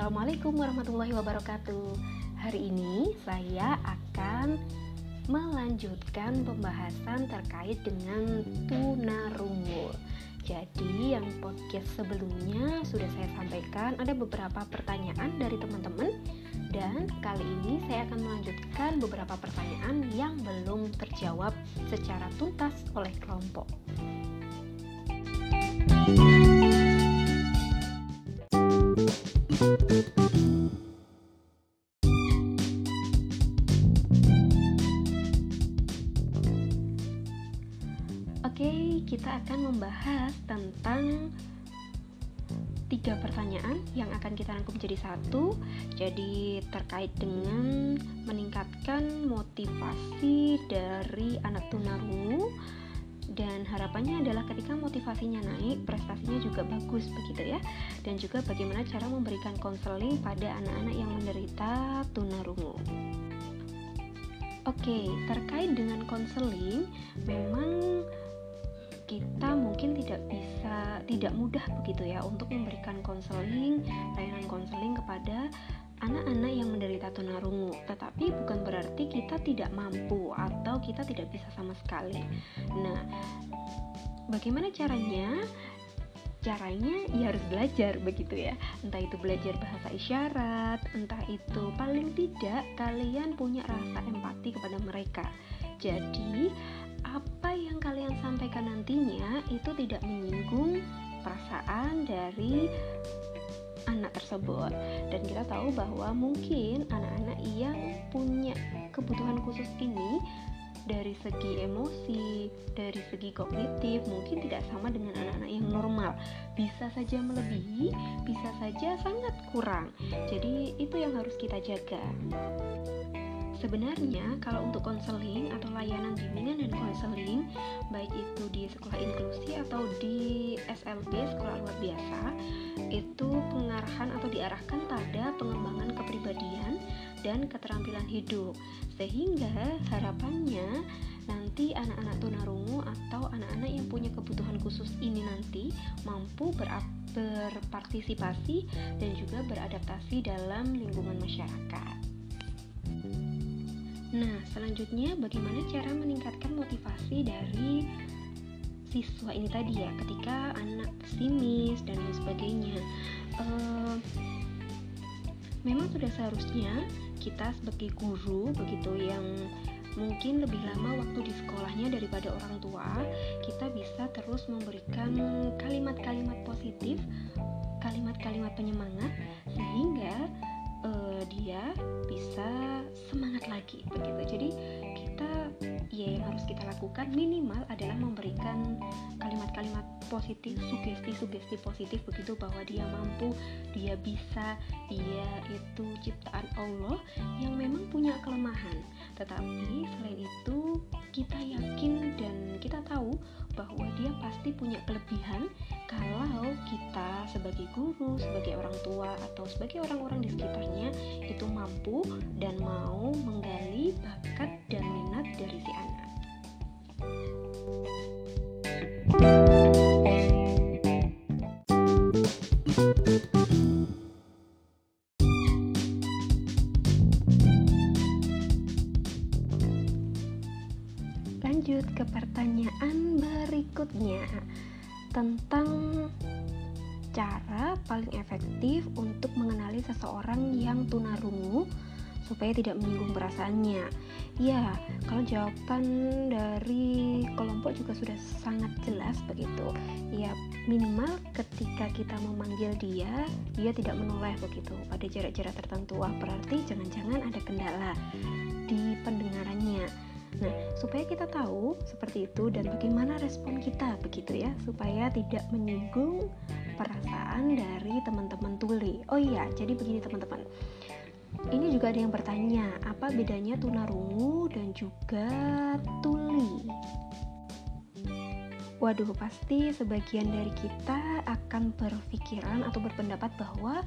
Assalamualaikum warahmatullahi wabarakatuh. Hari ini saya akan melanjutkan pembahasan terkait dengan tunarungu. Jadi yang podcast sebelumnya sudah saya sampaikan ada beberapa pertanyaan dari teman-teman dan kali ini saya akan melanjutkan beberapa pertanyaan yang belum terjawab secara tuntas oleh kelompok. Kita akan membahas tentang tiga pertanyaan yang akan kita rangkum jadi satu. Jadi terkait dengan meningkatkan motivasi dari anak tunarungu dan harapannya adalah ketika motivasinya naik, prestasinya juga bagus begitu ya. Dan juga bagaimana cara memberikan konseling pada anak-anak yang menderita tunarungu. Oke, terkait dengan konseling, memang kita mungkin tidak bisa tidak mudah begitu ya untuk memberikan konseling layanan konseling kepada anak-anak yang menderita tunarungu. Tetapi bukan berarti kita tidak mampu atau kita tidak bisa sama sekali. Nah bagaimana caranya? Caranya ya harus belajar begitu ya. Entah itu belajar bahasa isyarat entah itu paling tidak kalian punya rasa empati kepada mereka. Jadi kalian sampaikan nantinya itu tidak menyinggung perasaan dari anak tersebut dan kita tahu bahwa mungkin anak-anak yang punya kebutuhan khusus ini dari segi emosi, dari segi kognitif mungkin tidak sama dengan anak-anak yang normal. Bisa saja melebihi, bisa saja sangat kurang. Jadi itu yang harus kita jaga. Sebenarnya kalau untuk konseling atau layanan bimbingan dan konseling baik itu di sekolah inklusi atau di SLB sekolah luar biasa itu pengarahan atau diarahkan pada pengembangan kepribadian dan keterampilan hidup sehingga harapannya nanti anak-anak tunarungu atau anak-anak yang punya kebutuhan khusus ini nanti mampu berpartisipasi dan juga beradaptasi dalam lingkungan masyarakat. Nah, selanjutnya bagaimana cara meningkatkan motivasi dari siswa ini tadi ya, ketika anak pesimis dan lain sebagainya. Uh, memang sudah seharusnya kita sebagai guru begitu yang mungkin lebih lama waktu di sekolahnya daripada orang tua, kita bisa terus memberikan kalimat-kalimat positif, kalimat-kalimat penyemangat sehingga uh, dia bisa semangat lagi begitu. Jadi kita ya yang harus kita lakukan minimal adalah memberikan kalimat-kalimat positif sugesti-sugesti positif begitu bahwa dia mampu dia bisa dia itu ciptaan Allah yang memang punya kelemahan tetapi selain itu kita yakin dan kita tahu bahwa dia pasti punya kelebihan kalau kita sebagai guru, sebagai orang tua atau sebagai orang-orang di sekitarnya itu mampu dan mau menggali bakat dan minat dari si anak. Supaya tidak menyinggung perasaannya. Ya, kalau jawaban dari kelompok juga sudah sangat jelas begitu. Ya, minimal ketika kita memanggil dia, dia tidak menoleh begitu pada jarak-jarak tertentu. Wah, berarti jangan-jangan ada kendala di pendengarannya. Nah, supaya kita tahu seperti itu dan bagaimana respon kita begitu ya, supaya tidak menyinggung perasaan dari teman-teman tuli. Oh iya, jadi begini teman-teman. Ini juga ada yang bertanya, apa bedanya tunarungu dan juga tuli? Waduh, pasti sebagian dari kita akan berpikiran atau berpendapat bahwa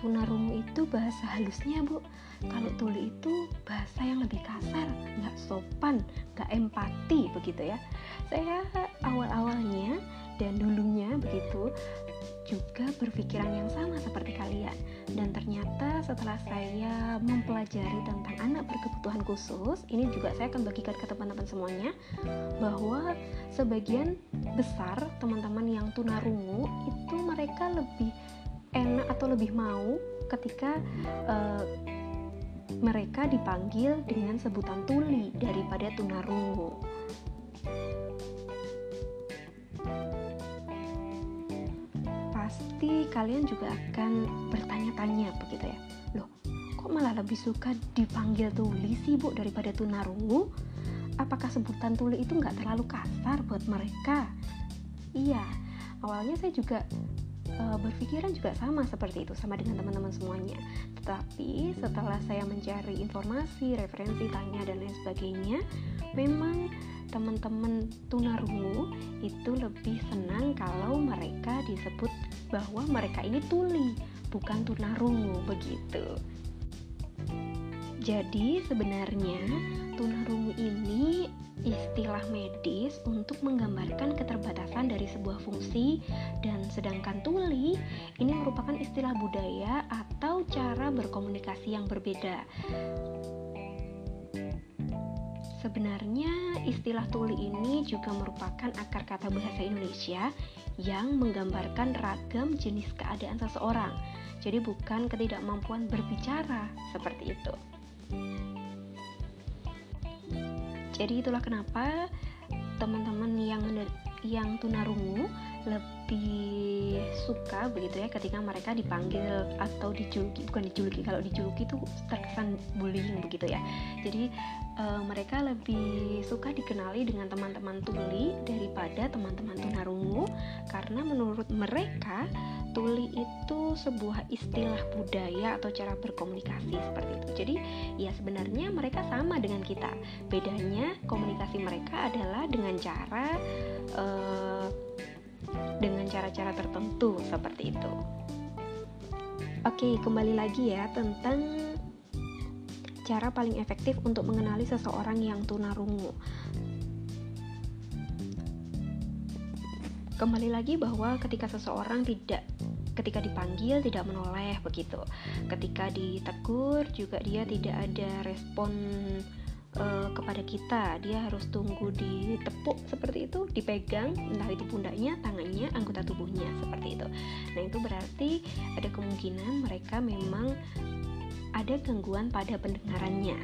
tunarungu itu bahasa halusnya, Bu. Kalau tuli itu bahasa yang lebih kasar, nggak sopan, nggak empati, begitu ya. Saya awal-awalnya dan dulunya begitu juga berpikiran yang sama seperti kalian. Dan ternyata setelah saya mempelajari tentang anak berkebutuhan khusus, ini juga saya akan bagikan ke teman-teman semuanya bahwa sebagian besar teman-teman yang tunarungu itu mereka lebih enak atau lebih mau ketika uh, mereka dipanggil dengan sebutan tuli daripada tunarungu. Kalian juga akan bertanya-tanya begitu ya. Loh, kok malah lebih suka dipanggil tuli sih bu daripada tunarungu? Apakah sebutan tuli itu nggak terlalu kasar buat mereka? Iya, awalnya saya juga uh, berpikiran juga sama seperti itu sama dengan teman-teman semuanya tetapi setelah saya mencari informasi referensi tanya dan lain sebagainya memang teman-teman tunarungu itu lebih senang kalau mereka disebut bahwa mereka ini tuli bukan tunarungu begitu jadi sebenarnya tunarungu ini istilah medis untuk menggambarkan keterbatasan dari sebuah fungsi dan sedangkan tuli ini merupakan istilah budaya atau cara berkomunikasi yang berbeda. Sebenarnya istilah tuli ini juga merupakan akar kata bahasa Indonesia yang menggambarkan ragam jenis keadaan seseorang. Jadi bukan ketidakmampuan berbicara seperti itu. Jadi itulah kenapa teman-teman yang yang tunarungu lebih suka begitu ya ketika mereka dipanggil atau dijuluki bukan dijuluki kalau dijuluki itu terkesan bullying begitu ya jadi e, mereka lebih suka dikenali dengan teman-teman tuli daripada teman-teman tunarungu karena menurut mereka tuli itu sebuah istilah budaya atau cara berkomunikasi seperti itu. Jadi ya sebenarnya mereka sama dengan kita. Bedanya komunikasi mereka adalah dengan cara uh, dengan cara-cara tertentu seperti itu. Oke, kembali lagi ya tentang cara paling efektif untuk mengenali seseorang yang tunarungu. Kembali lagi bahwa ketika seseorang tidak ketika dipanggil tidak menoleh begitu. Ketika ditegur juga dia tidak ada respon uh, kepada kita. Dia harus tunggu ditepuk seperti itu, dipegang entah itu pundaknya, tangannya, anggota tubuhnya seperti itu. Nah, itu berarti ada kemungkinan mereka memang ada gangguan pada pendengarannya.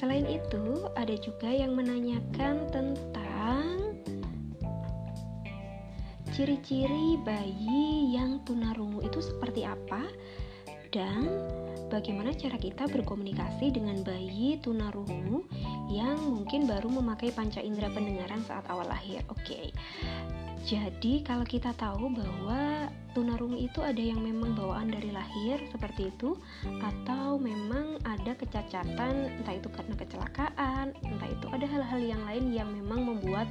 Selain itu, ada juga yang menanyakan tentang ciri-ciri bayi yang tunarungu itu seperti apa dan bagaimana cara kita berkomunikasi dengan bayi tunarungu yang mungkin baru memakai panca indera pendengaran saat awal lahir. Oke. Okay. Jadi kalau kita tahu bahwa tunarungu itu ada yang memang bawaan dari lahir seperti itu atau memang ada kecacatan entah itu karena kecelakaan, entah itu ada hal-hal yang lain yang memang membuat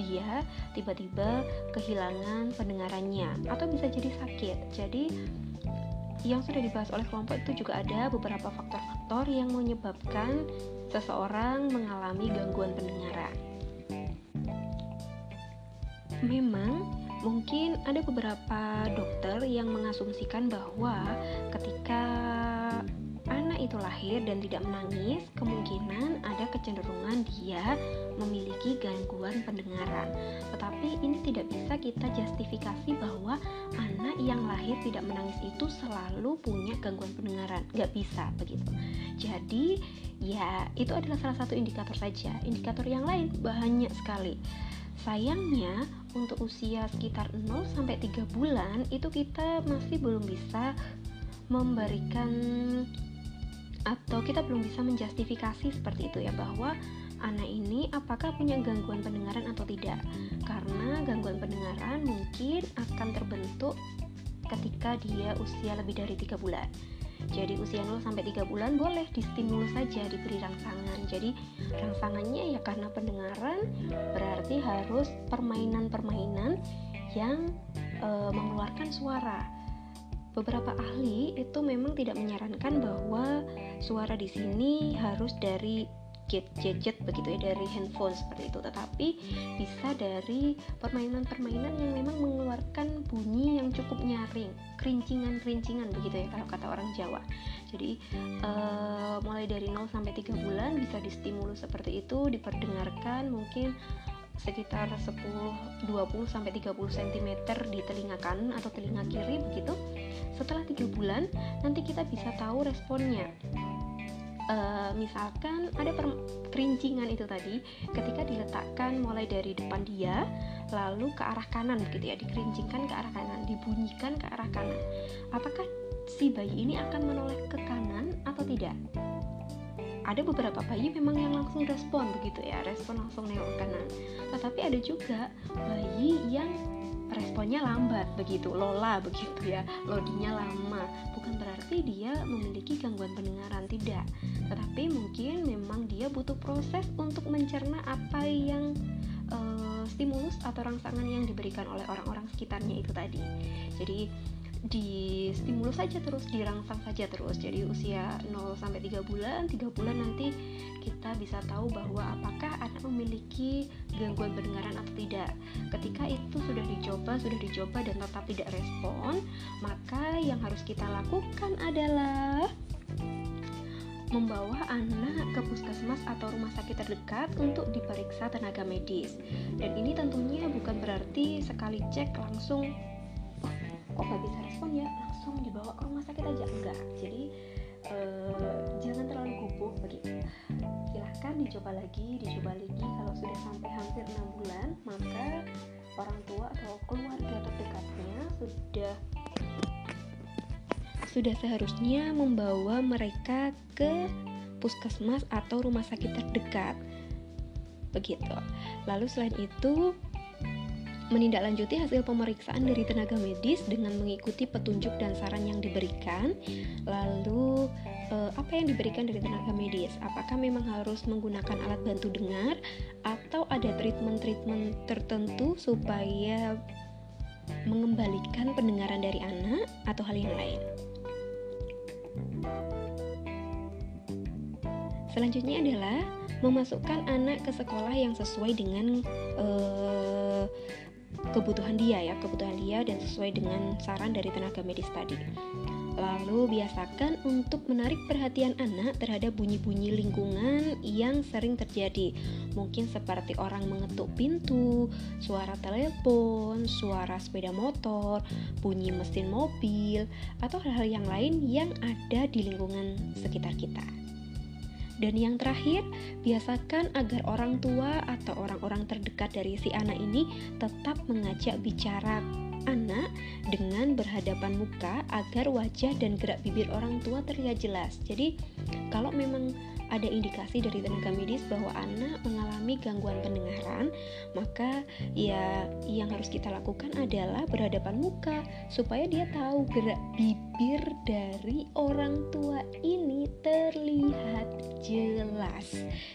dia tiba-tiba kehilangan pendengarannya atau bisa jadi sakit. Jadi yang sudah dibahas oleh kelompok itu juga ada beberapa faktor-faktor yang menyebabkan seseorang mengalami gangguan pendengaran. Memang mungkin ada beberapa dokter yang mengasumsikan bahwa ketika itu lahir dan tidak menangis, kemungkinan ada kecenderungan dia memiliki gangguan pendengaran. Tetapi ini tidak bisa kita justifikasi bahwa anak yang lahir tidak menangis itu selalu punya gangguan pendengaran. Gak bisa begitu. Jadi, ya itu adalah salah satu indikator saja. Indikator yang lain banyak sekali. Sayangnya, untuk usia sekitar 0 sampai 3 bulan itu kita masih belum bisa memberikan atau kita belum bisa menjustifikasi seperti itu ya bahwa anak ini apakah punya gangguan pendengaran atau tidak. Karena gangguan pendengaran mungkin akan terbentuk ketika dia usia lebih dari 3 bulan. Jadi usia 0 sampai 3 bulan boleh distimulus saja diberi rangsangan. Jadi rangsangannya ya karena pendengaran berarti harus permainan-permainan yang e, mengeluarkan suara. Beberapa ahli itu memang tidak menyarankan bahwa suara di sini harus dari gadget begitu ya dari handphone seperti itu. Tetapi bisa dari permainan-permainan yang memang mengeluarkan bunyi yang cukup nyaring kerincingan-kerincingan begitu ya kalau kata orang Jawa. Jadi uh, mulai dari 0 sampai 3 bulan bisa distimulus seperti itu diperdengarkan mungkin sekitar 10 20 sampai 30 cm di telinga kanan atau telinga kiri begitu. Setelah 3 bulan nanti kita bisa tahu responnya. Uh, misalkan ada kerincingan itu tadi ketika diletakkan mulai dari depan dia lalu ke arah kanan begitu ya dikerincingkan ke arah kanan dibunyikan ke arah kanan apakah si bayi ini akan menoleh ke kanan atau tidak ada beberapa bayi memang yang langsung respon begitu ya respon langsung nengok kanan. Tetapi ada juga bayi yang responnya lambat begitu lola begitu ya lodinya lama. Bukan berarti dia memiliki gangguan pendengaran tidak. Tetapi mungkin memang dia butuh proses untuk mencerna apa yang uh, stimulus atau rangsangan yang diberikan oleh orang-orang sekitarnya itu tadi. Jadi di stimulus saja terus dirangsang saja terus jadi usia 0 sampai 3 bulan 3 bulan nanti kita bisa tahu bahwa apakah anak memiliki gangguan pendengaran atau tidak ketika itu sudah dicoba sudah dicoba dan tetap tidak respon maka yang harus kita lakukan adalah membawa anak ke puskesmas atau rumah sakit terdekat untuk diperiksa tenaga medis. Dan ini tentunya bukan berarti sekali cek langsung kok nggak bisa respon ya? Langsung dibawa ke rumah sakit aja. Enggak. Jadi uh, jangan terlalu gugup begitu. Silahkan dicoba lagi dicoba lagi. Kalau sudah sampai hampir enam bulan maka orang tua atau keluarga terdekatnya sudah sudah seharusnya membawa mereka ke puskesmas atau rumah sakit terdekat. Begitu. Lalu selain itu menindaklanjuti hasil pemeriksaan dari tenaga medis dengan mengikuti petunjuk dan saran yang diberikan. Lalu eh, apa yang diberikan dari tenaga medis? Apakah memang harus menggunakan alat bantu dengar atau ada treatment-treatment tertentu supaya mengembalikan pendengaran dari anak atau hal yang lain? Selanjutnya adalah memasukkan anak ke sekolah yang sesuai dengan uh, kebutuhan dia ya, kebutuhan dia dan sesuai dengan saran dari tenaga medis tadi. Lalu biasakan untuk menarik perhatian anak terhadap bunyi-bunyi lingkungan yang sering terjadi. Mungkin seperti orang mengetuk pintu, suara telepon, suara sepeda motor, bunyi mesin mobil, atau hal-hal yang lain yang ada di lingkungan sekitar kita. Dan yang terakhir, biasakan agar orang tua atau orang-orang terdekat dari si anak ini tetap mengajak bicara anak dengan berhadapan muka agar wajah dan gerak bibir orang tua terlihat jelas. Jadi, kalau memang ada indikasi dari tenaga medis bahwa anak mengalami gangguan pendengaran, maka ya yang harus kita lakukan adalah berhadapan muka supaya dia tahu gerak bibir dari orang tua ini terlihat jelas.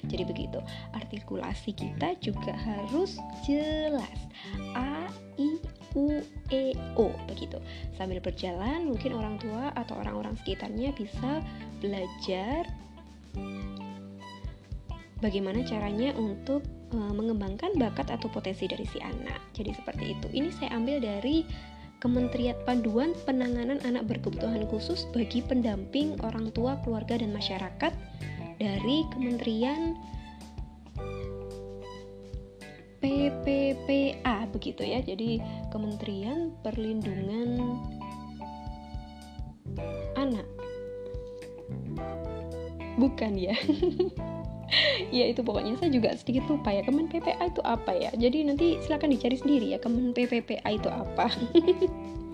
Jadi begitu. Artikulasi kita juga harus jelas. A I U E O begitu. Sambil berjalan mungkin orang tua atau orang-orang sekitarnya bisa belajar bagaimana caranya untuk e, mengembangkan bakat atau potensi dari si anak. Jadi seperti itu. Ini saya ambil dari Kementerian Panduan Penanganan Anak Berkebutuhan Khusus bagi pendamping orang tua, keluarga dan masyarakat dari Kementerian PPPA begitu ya. Jadi Kementerian Perlindungan Anak. Bukan ya. ya itu pokoknya saya juga sedikit lupa ya Kemen PPA itu apa ya jadi nanti silahkan dicari sendiri ya Kemen PPPA itu apa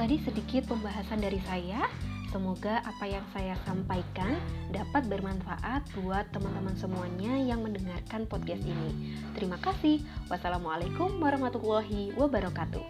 tadi sedikit pembahasan dari saya Semoga apa yang saya sampaikan dapat bermanfaat buat teman-teman semuanya yang mendengarkan podcast ini. Terima kasih. Wassalamualaikum warahmatullahi wabarakatuh.